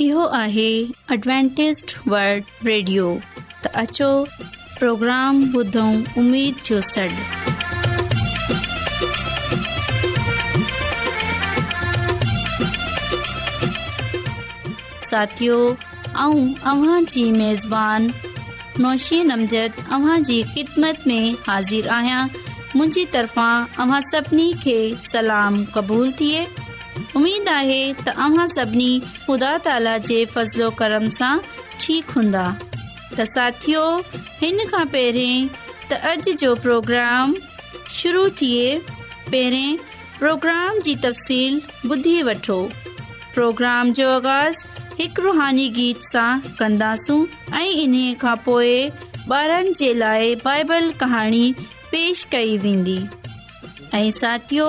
इहो आहे Adventist world radio त अचो प्रोग्राम ॿुधऊं उमेद जो सॾु साथियो ऐं जी मेजबान नौशी नमज़द अव्हां जी ख़िदमत में हाज़िर आहियां मुंहिंजी तरफ़ां अव्हां सभिनी खे सलाम क़बूलु थिए उमेद आहे तव्हां सभिनी ख़ुदा हूंदा त साथ हिन खां पहिरीं त अॼु शुरू थिए पहिरें प्रोग्राम जी तफ़सील ॿुधी वठो प्रोग्राम जो आगाज़ हिकु रुहानी गीत सां कंदासूं ऐं इन्हीअ खां पोइ ॿारनि जे लाइ बाइबल कहाणी पेश कई वेंदी ऐं साथियो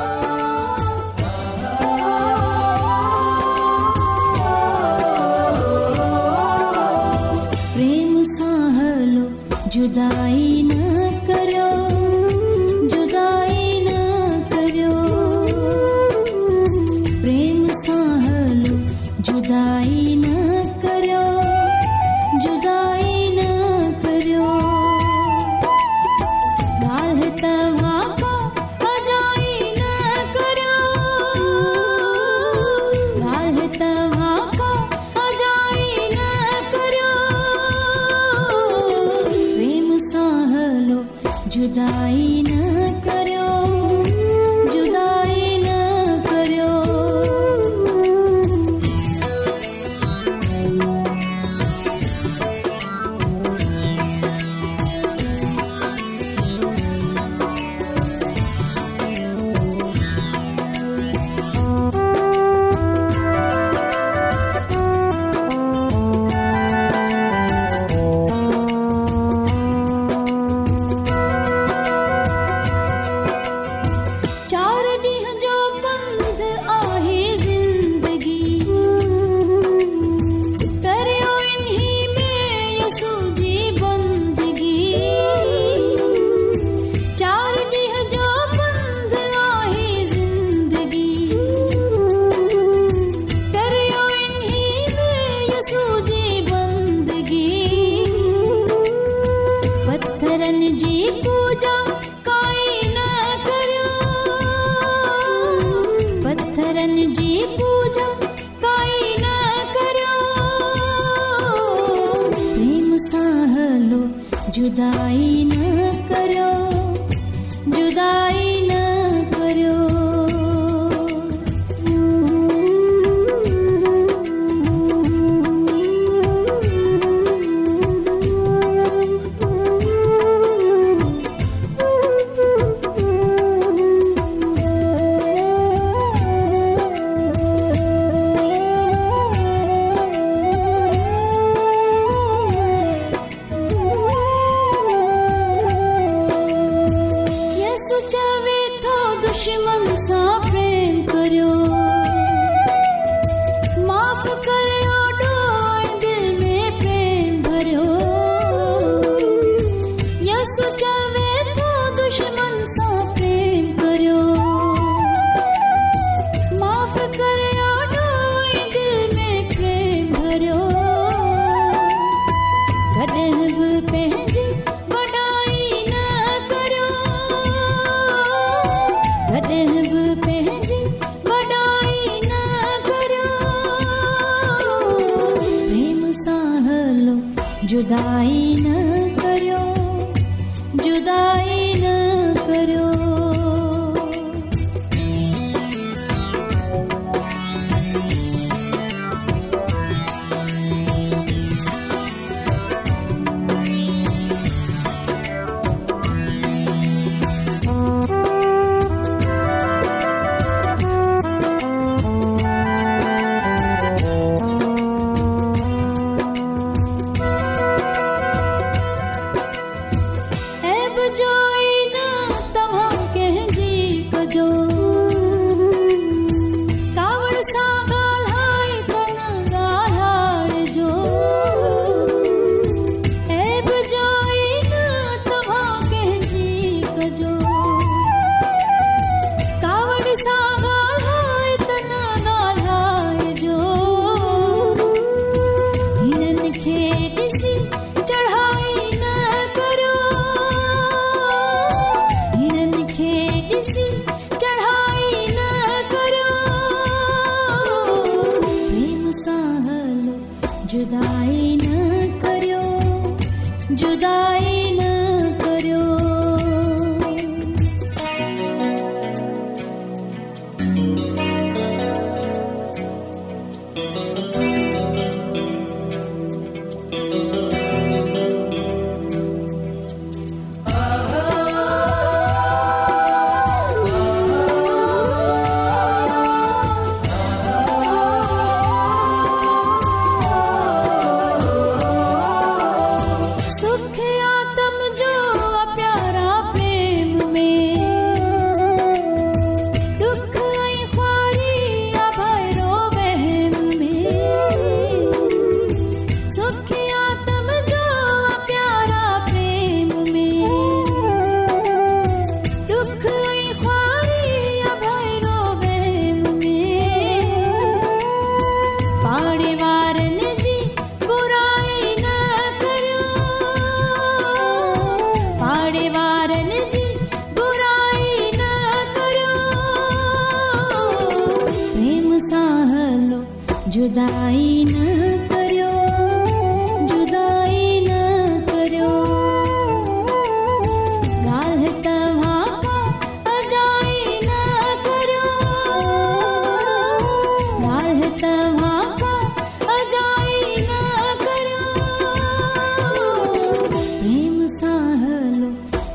जुदाई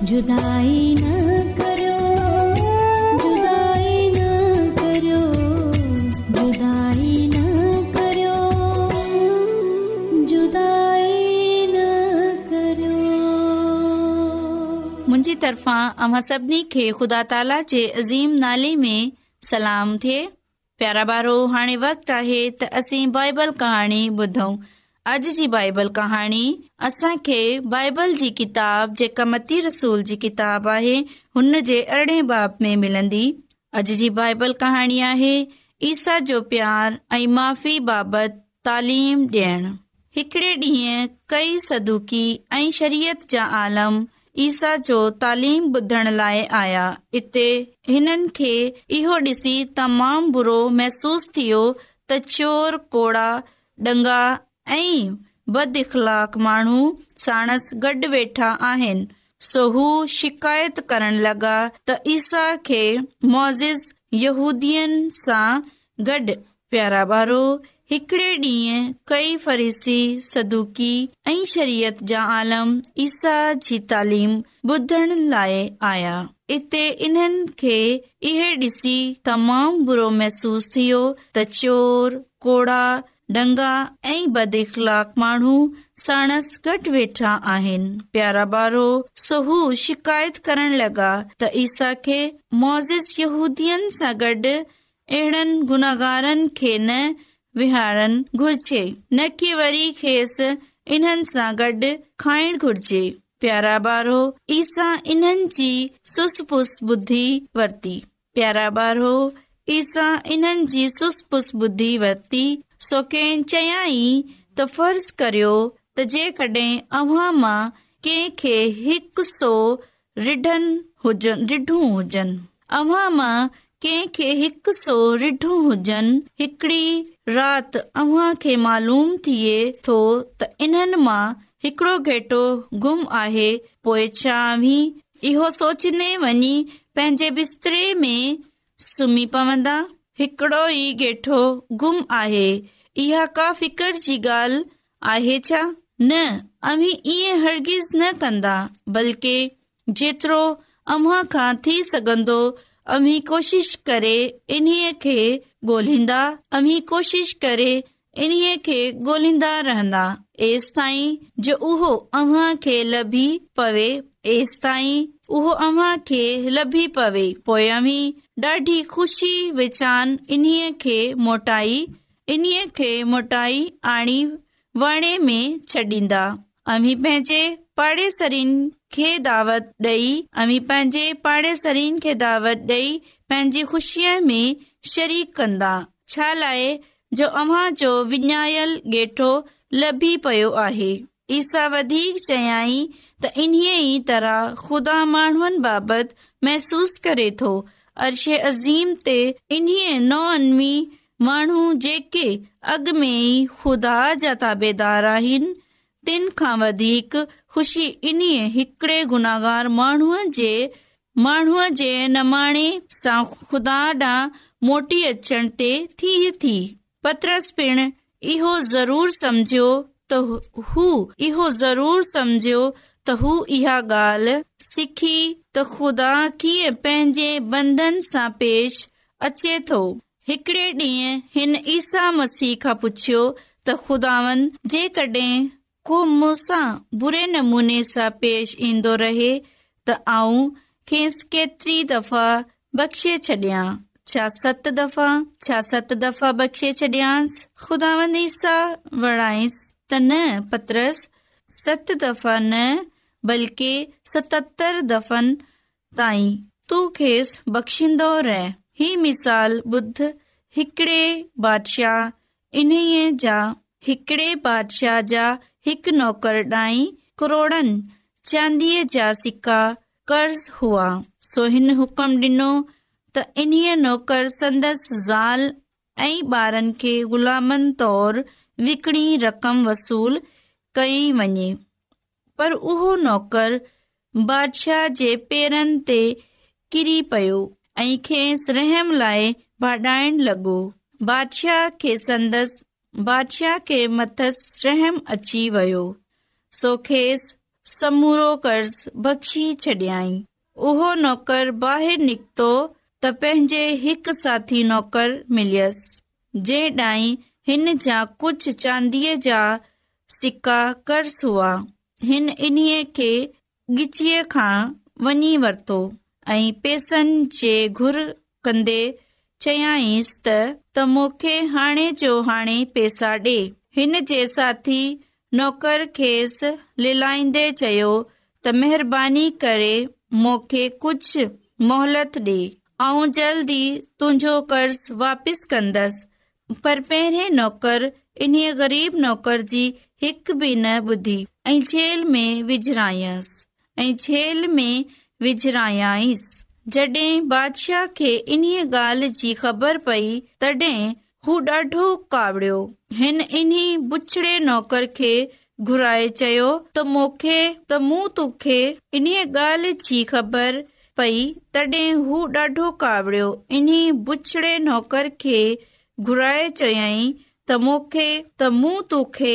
मुंहिंजी तरफ़ां अ सभिनी खे ख़ुदा ताला जे अज़ीम नाले में सलाम थिए प्यारा भारो हाणे वक़्तु आहे त असीं बाइबल कहाणी ॿुधूं अॼ जी बाइबल कहाणी असां खे बाइबल जी किताब रसूल जी किताब आहे बाब में मिलंदी अॼ जी बाइबल कहाणी आहे ईसा जो प्यार ऐं माफ़ी बाबति तालीम डि॒यण हिकड़े डींहं कई सदुकी ऐ शरीयत जा आलम ईसा जो तालीम ॿुधण लाइ आया हिते हिननि खे इहो डि॒सी तमामु बुरो महसूस थियो त चोर कोड़ा डंगा बखलाक माण्हू गॾ वेठा आहिनि सो हू शिकायत करण लॻा त ईसा खे सदिकी ऐं शरीयत जा आलम ईसा जी तालीम ॿुधण लाइ आया इते इन्हनि खे इहो डि॒सी तमामु बुरो महसूस थियो त चोर कोड़ा प्यारा शिकायत करण लॻा अहिड़नि गुनागार खे न वेहारु न की वरी खेसि इन्हनि सां गॾु खाइण घुरजे प्यारा ॿारो ईसा इन्हनि जी सुस पुस बुधी वरती प्यारा ॿारो मालूम थिए थो त इन मा हिकड़ो घेटो गुम आ पोव इहो सोचने वञी पंहिंजे बिस्तरे में सुम्ही पवंदा हिकड़ो ई गेठो गुम आहे इहा का फिकर जी ॻाल्हि आहे छा न अमी ईअं हरगिज़ न कंदा बल्कि जेतिरो अव्हां खां थी सघंदो अमी कोशिश करे इन्हीअ खे ॻोल्हींदा अमी कोशिश करे इन्हीअ खे ॻोल्हींदा रहंदा एसि ताईं जो उहो अव्हां खे लभी पवे एसि ताईं उहो अव्हां खे लभी पवे पोइ पोयमी ॾाढी खुशी वेचान इन्हीअ खे मोटाई इन्हीअ खे मोटाई आणी वणे में छॾींदा अवी पंहिंजे पाड़ेसरीन खे दावत ॾेई पंहिंजे पाड़ेसरीन खे दावत ॾेई पंहिंजी खु़शीअ में शरीक कंदा छा लाइ जो अव्हां जो विञायल गेठो लभी पियो आहे ईसा वधीक चयाई त इन्हीअ ई तरह खुदा माण्हुनि बाबति महसूस करे थो अर्शे अज़ीम ते इन्हीअ नौनवी माण्हू जेके अॻु में ई खुदा जा ताबेदार आहिनि तिन खां वधीक ख़ुशी इन्हीअ हिकड़े गुनाहगार माण्हूअ जे माण्हूअ जे नमाणे सां खुदा ॾांहुं मोटी अचण ते थी थी पत्रस पिण इहो ज़रूर सम्झियो त हू इहो ज़रूर सम्झियो त हू इहा ॻाल्हि सिखी त ख़ुदा कीअं पंहिंजे अचे थो पेश ईन्दो रहे त आऊं खे सत दफ़ा बख़्शे छडि॒ खुदा ईसा वणाइस सत दफ़ा न बल्कि सतरि दफन ताईं तू खेसि बख़्शींदो रह ही मिसाल ॿुध हिकिड़े बशाह इन्हीअ जा हिकड़े बादशाह जौकर ॾांहीं करोड़नि चांदीअ जा सिक्का कर्ज़ हुआ सुहिन हुकम डि॒नो त इन्हीअ नौकर संदसि ज़ाल ऐं ॿारनि खे ग़ुलामनि तौरु विकिणी रक़म वसूलु कई वञे पर उहो नौकर बह जे पेरनि ते किरी पियो लॻो बादशाह खे संदसि बादशाह रहम अची वियो समूरो कर्ज़ बख़्शी छडि॒ उहो नौकर बको त पंहिंजे हिकु साथी नौकर मिलियसि जेड हिन जा कुझु चांदीअ जा सिका करस हुआ हिन इन्हीअ खे गिचीअ खां वञी वरितो ऐं पैसनि कंदे चयाईंसि त त मूंखे हाणे जो हाणे पैसा ॾे हिन जे साथी नौकर खेसि लिलाईंदे चयो त महिरबानी करे मूंखे कुझु मोहलत ॾे ऐं जल्द ई तुंहिंजो कर्ज़ वापसि कंदसि पर पहिरें नौकर इन्हीअ ग़रीब नौकर जी हिकु बि न ॿुधी ऐं छेल में विझरायसि ऐं छेल में वेझिरायसि जॾहिं बादशाह खे इन्हीअ ॻाल्हि जी ख़बर पई तॾहिं हू ॾाढो कावड़ियो हिन इन्ही बुछड़े नौकर खे घुराए चयो त मूंखे त मूं तोखे इन्हीअ ॻाल्हि जी ख़बर पई तॾहिं हू ॾाढो कावड़ियो इन्ही बुछड़े नौकर खे घुराए चयई त मूंखे त मूं तोखे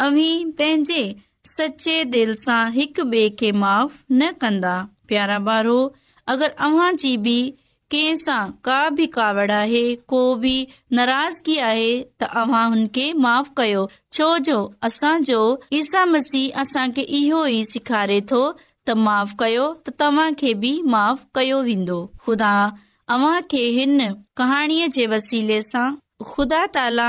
इहो सेखारे थो त माफ़ कयो तव्हां खे बि माफ़ कयो वेंदो ताला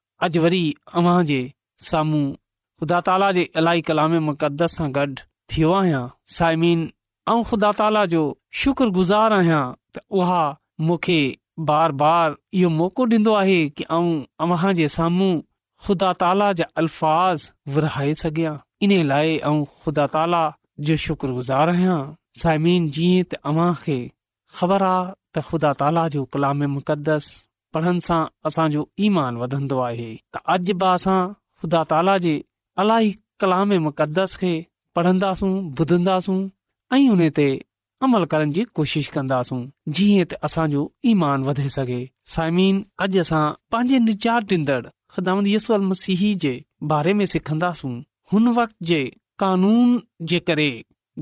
अॼ वरी अव्ह जे सामू ख़ुदा ताला जे अलाई कलाम मुक़दस सां गॾु थियो आहियां साइमिन ऐं ख़ुदा ताला जो शुक्रगुज़ार आहियां त उहा मूंखे बार बार इहो मौक़ो ॾींदो आहे की अऊं अव्हां जे साम्हूं ख़ुदा ताला जा अल्फाज़ विराए सघियां इन लाइ ऐं ख़ुदा ताला जो शुक्रगुज़ार आहियां साइमिन जीअं त अव्हां खे ख़बर आहे त ख़ुदा ताला जो कलाम मुक़दस पढ़ण सां असांजो ईमान वधंदो आहे त अॼु बि असां ख़ुदा ताला जे अलाई कलाम मुक़दस खे पढ़ंदासूं ॿुधंदासूं ऐं हुन ते अमल करण जी कोशिश कंदासूं जीअं त असांजो ईमान वधे सघे साइमीन अॼु असां पंहिंजे निजात ॾींदड़ ख़ुदामत यसो मसीह जे बारे में सिखंदासूं हुन वक़्त जे कानून जे करे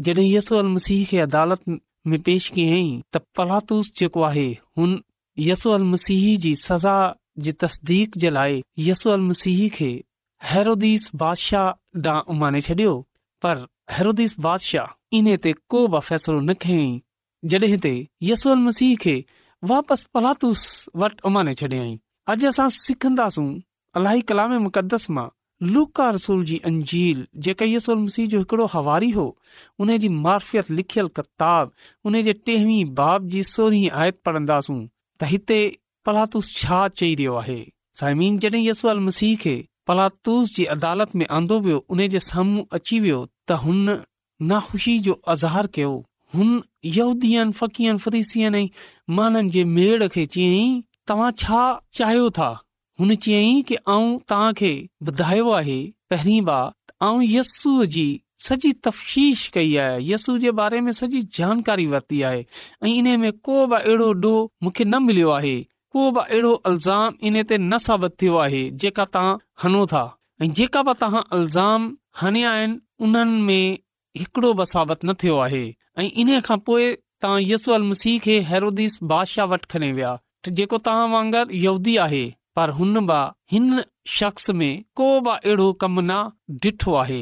जॾहिं यसो मसीह खे अदालत में पेश कयईं त पलातूस जेको आहे हुन यसो अल मसीह जी सज़ा जे तसदीक़ लाइ यसू अल मसीह खे हैरदीस बादशाह ॾांहुं उमाने छॾियो पर हैरस बादशाह इन ते को बि फ़ैसलो न खयई जॾहिं ते यसू अल मसीह खे वापसि पलातूस वटि उमाने छॾियईं अॼु असां सिखंदासूं अलाही कलामस मां लूका रसूल जी अंजील जेके यसू मसीह जो हिकड़ो हवारी हो उन जी मारफियत लिखियल किताब उन जे टेवीह बाब जी सोरहीं आयत त हिते पलातूस छा चई रहियो आहे साइमीन जॾहिं यसू मसीह खे पलातूस जी अदालत में आंदो वियो उन जे साम्हूं अची वियो त हुन नाख़ुशी जो अज़हार कयो हुन यहूदीअनि फ़क़ीअनि ऐं माननि जे मेड़ खे चयईं तव्हां छा चाहियो था हुन चयईं की आऊं तव्हां खे ॿुधायो आहे पहिरीं बार आऊं यस्सूअ जी सॼी तफ़्शीश कई आहे यसू जे बारे में सॼी जानकारी वरती आहे ऐं में को बि अहिड़ो ॾोह मूंखे न मिलियो आहे को बि अहिड़ो अल्ज़ाम इन ते न साबित थियो आहे जेका तव्हां हनो था ऐ जेका बि तव्हां अल्ज़ाम हणिया आहिनि उन्हनि में बि साबित न थियो आहे इन खां पोए तव्हां यसू अल मसीह खे हैरोदीस बादशाह वटि खणे विया जेको तव्हां वांगुर यूदी आहे पर हुन बि हिन शख़्स में को बि अहिड़ो कम न ॾिठो आहे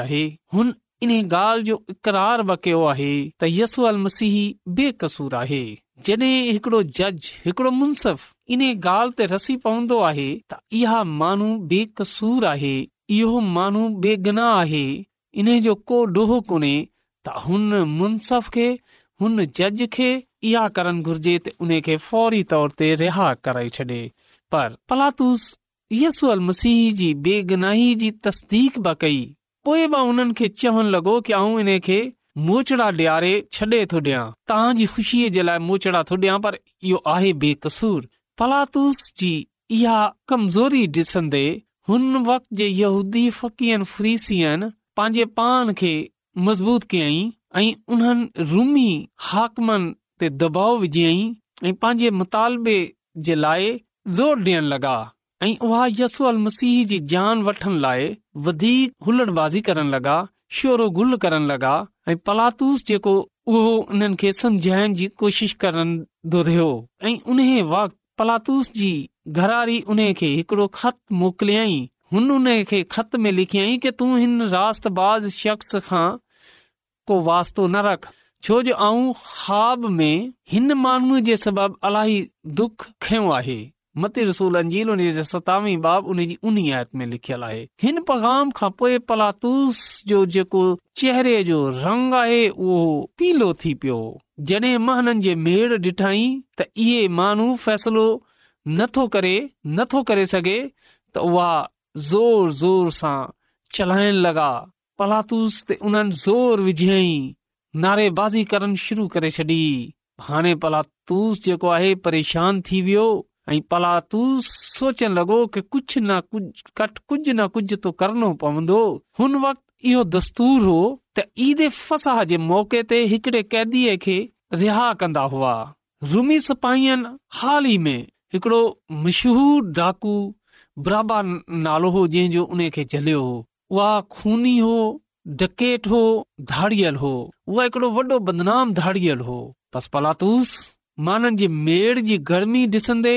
आहे हुन इन ॻाल्हि जो इकरार बि कयो आहे त यसूल मसीह बेकसूर आहे जॾे हिकिड़ो जज हिकिड़ो मुनसिफ़ इन ॻाल्हि ते रसी पवंदो आहे त इहा माण्हू बेकसूर आहे इहो माण्हू बेगिन आहे इन जो को डोहो कोन्हे त हुन मुनसफ खे हुन जज खे इहा करणु घुर्जे त उन खे फौरी तौर ते रिहा कराए छॾे पर पलातूस यसूल मसीह जी बेगनाही जी तस्दीक बि कई पोइ मां उन्हनि खे चवणु लॻो की आऊं इन खे मोचड़ा ॾियारे छॾे थो ॾियां तव्हांजी ख़ुशीअ जे लाइ मोचड़ा थो ॾियां पर इहो आहे बेकसूर पलातूस जी इहा कमज़ोरी ॾिसंदे हुन वक़्त जे फ्रीसियन पंहिंजे पान खे मज़बूत कयई ऐं उन्हनि रूमी हाकमनि ते दबाउ विझ ऐं पंहिंजे मुतालबे जे लाइ ज़ोर ॾियण लॻा ऐं उहा यसू अल मसीह जी जान वठण लाइ वधीक बाजी करण लॻा शोरो गुल करण लॻा ऐं पलातूस जेको उहो उन्हनि खे समुझाइण जी कोशिश रहियो ऐं उन वक्त पलातूस जी घरारी उन खे हिकड़ो खत मोकिलियई हुन उन खे खत में लिखियई की तूं हिन राज शख्स खां को वास्तो न रख छो जो आऊं ख़्वाब में हिन माण्हूअ जे सबब अलाई दुख खयो आहे लिखियल आहे हिन पगामु आहे नथो करे नथो करे सघे त उहा ज़ोर ज़ोर सां चलाइण लॻा पलातूस ते उन्हनि ज़ोर विझ नारेबाज़ी करण शुरू करे छॾी हाणे पलातूस जेको आहे परेशान थी वियो ऐं पला तूं सोचण लॻो की कुझु न कुझु कट कुझु न कुझु तो करणो पवंदो हुन वक़्तु इहो दस्तूर हो त ईद फसाह जे मौके ते हिकड़े कैदीअ खे रिहा कंदा हुआ रुमी हाल ई में हिकिड़ो मशहूर डाकू बराबा नालो हो जंहिंजो उन खे झलियो हो उहा खूनी हो डकेट हो धाड़ियल हो उहा उहाड़ो वॾो बदनाम धाड़ियल हो बस पलातूस माननि जे मेड़ जी गर्मी ॾिसंदे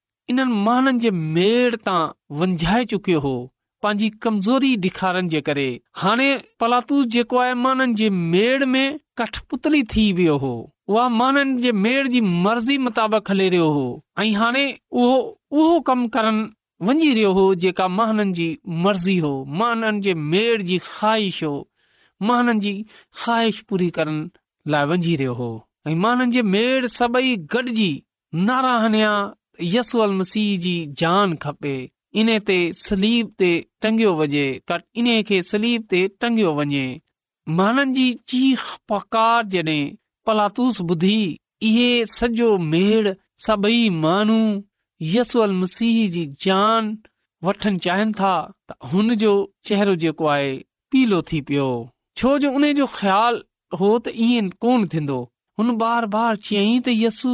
इन्हनि माननि जे मेड़ तां वंझाए चुकियो हो पंहिंजी कमजोरी कठपुतली थी वियो हो उहा मुताबिक़ हले रहियो हो उहो कम करण वञी रहियो हो जेका माननि जी मर्ज़ी हो माननि जे मेड़ जी ख़्वाहिश ख़्वाहिश पूरी करण लाइ वञी रहियो हो ऐं माननि जे मेड़ सभई गॾजी नाराहनिया य मसीह जी जान खपे इन सलीब ते ते टंगियो वञे टंगियो वञे पलातूस ॿुधी सभई माण्हू यसू अल मसीह जी जान वठण चाहिनि था त हुन जो चेहरो जेको आहे पीलो थी पियो छो जो उन जो ख़्यालु हो त ईअं कोन थींदो हुन बार बार चयईं त यसू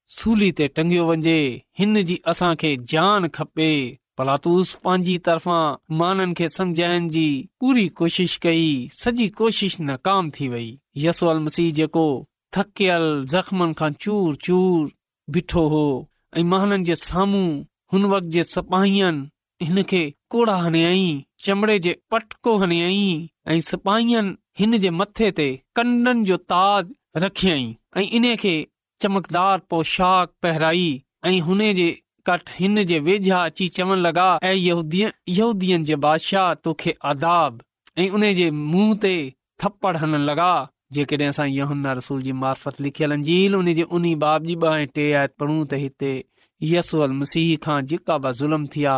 सूली ते टियो वञे हिन जी असांखे जान खपे पलातूस पंहिंजी तरफ़ां माननि खे सम्झाइण जी पूरी कोशिश कई सॼी कोशिश नाकाम थी वई मसीह जेको थकियल ज़ख़्मनि खां चूर चूर बीठो हो ऐं माननि जे साम्हूं हुन वक़्त जे सिपाहियनि हिन खे कोड़ा हणियाई चमड़े जे पटको हणियाई ऐं सिपाहियनि हिन जे मथे ते कंडनि जो ताज रखियई ऐं इन खे चमकदार पोशाक पहिराई ऐं हुन जे कट हिन जे वेझा अची चवण लॻा ऐं आदाब ऐं उन जे मुंह ते थपड़ हलण लॻा मार्फत लिखियल अंजील उनजे उन्ही बाब टे आयत आयतूं हिते यसू अल मसीह खां जेका बि ज़ुल्म थिया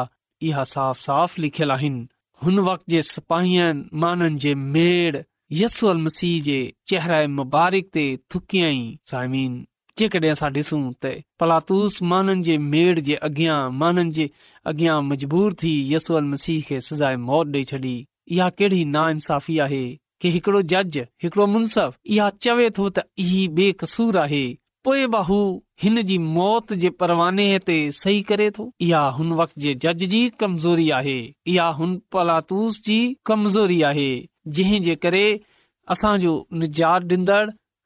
इहा साफ़ साफ़ लिखियल आहिनि हुन वक़्त जे सिपाहियनि माननि जे मेड़ यसूअल मसीह जे चेहरे मुबारिक ते थुकिन जेकॾहिं असां ॾिसूं त पलातूस माननि जे मेड़ जे अॻियां माननि जे अॻियां मजबूर थी यसूअल मसीह खे सजाए मौत ॾेई छॾी इहा कहिड़ी ना इंसाफ़ी आहे के हिकिड़ो जज हिकिड़ो मुनसफ़ इहा चवे थो त इहो बेकसूर आहे पोए बाहू हिन जी मौत जे परवाने ते सही करे थो इहा हुन वक़्त जे जज जी कमज़ोरी आहे इहा हुन पलातूस जी कमजोरी आहे जंहिं जे करे असांजो निजात ॾींदड़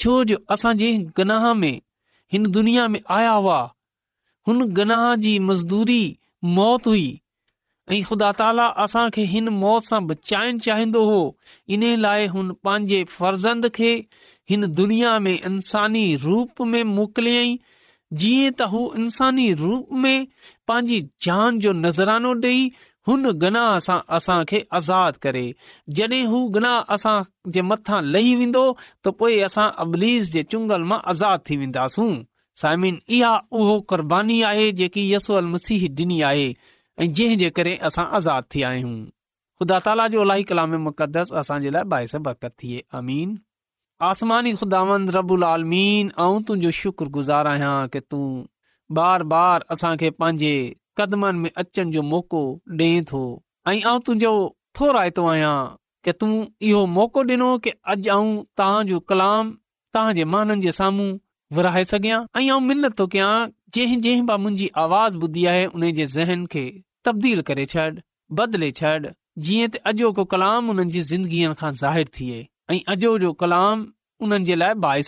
छो जो असां गनाह में हिन दुनिया में आया हुआ हुन गनाह जी मज़दूरी मौत हुई ऐं ख़ुदा तालि असांखे हिन मौत सां बचाइण चाहींदो हो इन लाइ हुन पंहिंजे फर्ज़ंद खे हिन दुनिया में इंसानी रूप में मोकिलियईं जीअं त हू इंसानी रूप में पंहिंजी जान जो नज़रानो ॾेई हुन गनाह सां असांखे आज़ाद करे जॾहिं हू गनाह असां जे मथां लही वेंदो त पोइ असां अबलीस जे चुंगल मां आज़ाद थी वेंदासूं साइमिन इहा उहो क़ुर्बानी आहे जेकी मसीह ॾिनी आहे ऐं जंहिं जे करे असां आज़ाद थी आहियूं ख़ुदा ताला जो अलाई मुक़दस असांजे लाइ बाहिस बरकत थिए अमीन आसमानी ख़ुदा रबूल आलमीन ऐं तुंहिंजो शुक्रगुज़ार आहियां की तूं बार बार असांखे पंहिंजे कदमनि में अचनि जो मौको डे॒ तुंहिंजो थो राइतो आहियां कि तूं इहो मौको ॾिनो कि अॼु आऊं तव्हांजो कलाम तहां माननि जे साम्हूं विरहाए सघियां ऐं आउं मिनतो कयां जंहिं जंहिं मुंहिंजी आवाज़ ॿुधी आहे उन जे ज़हन खे तब्दील करे छॾ बदिले छॾ जीअं त अॼोको कलाम उन्हनि जी ज़िंदगीअ खां थिए ऐं अॼो जो कलाम उन्हनि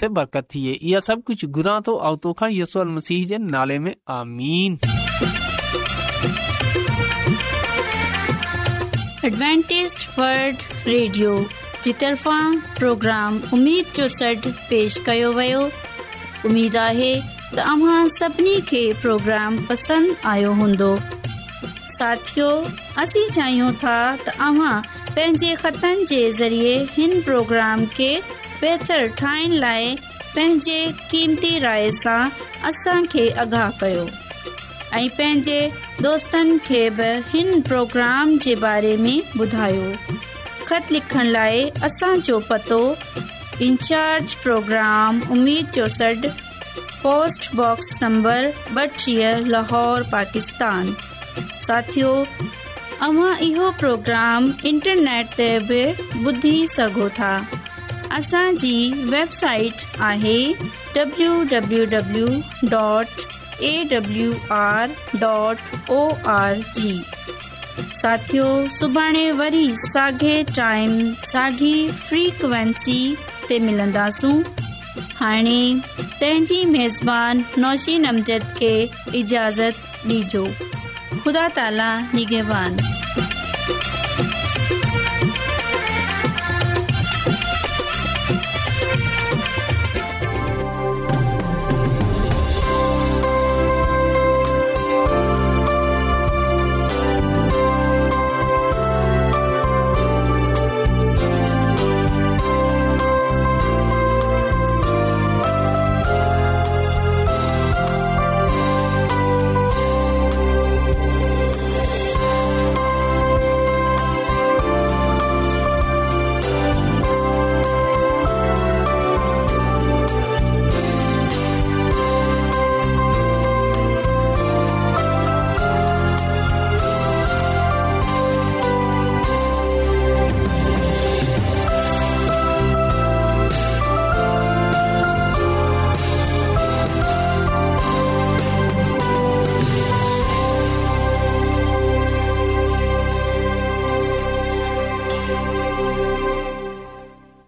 जे बरकत थिए इहा सभ कुझु घुरा थो ऐं तोखा यसोल मसीह जे नाले में आमीन एडवेंटेज वर्ल्ड रेडियो जी तर्फ़ां प्रोग्राम उमेद जो सॾु पेश कयो वियो उमेदु आहे त अव्हां सभिनी खे प्रोग्राम पसंदि आयो हूंदो साथियो असीं चाहियूं था त अव्हां पंहिंजे ख़तनि जे ज़रिए हिन प्रोग्राम खे बहितरु ठाहिण लाइ पंहिंजे क़ीमती राय सां असांखे आगाह कयो ऐं पंहिंजे दोस्तनि खे बि हिन प्रोग्राम जे बारे में ॿुधायो ख़त लिखण लाइ असांजो पतो इंचार्ज प्रोग्राम उमेद जो सॾु पोस्टबॉक्स नंबर ॿटीह लाहौर पाकिस्तान साथियो तव्हां इहो प्रोग्राम इंटरनेट ते बि ॿुधी सघो था असांजी वेबसाइट आहे W W W dot awr.org W R dot O R G साथियो सुभाणे वरी साॻे टाइम साॻी फ्रीक्वेंसी ते मिलंदासूं हाणे तंहिंजी मेज़बानी नौशीनमज़द खे इजाज़त ॾिजो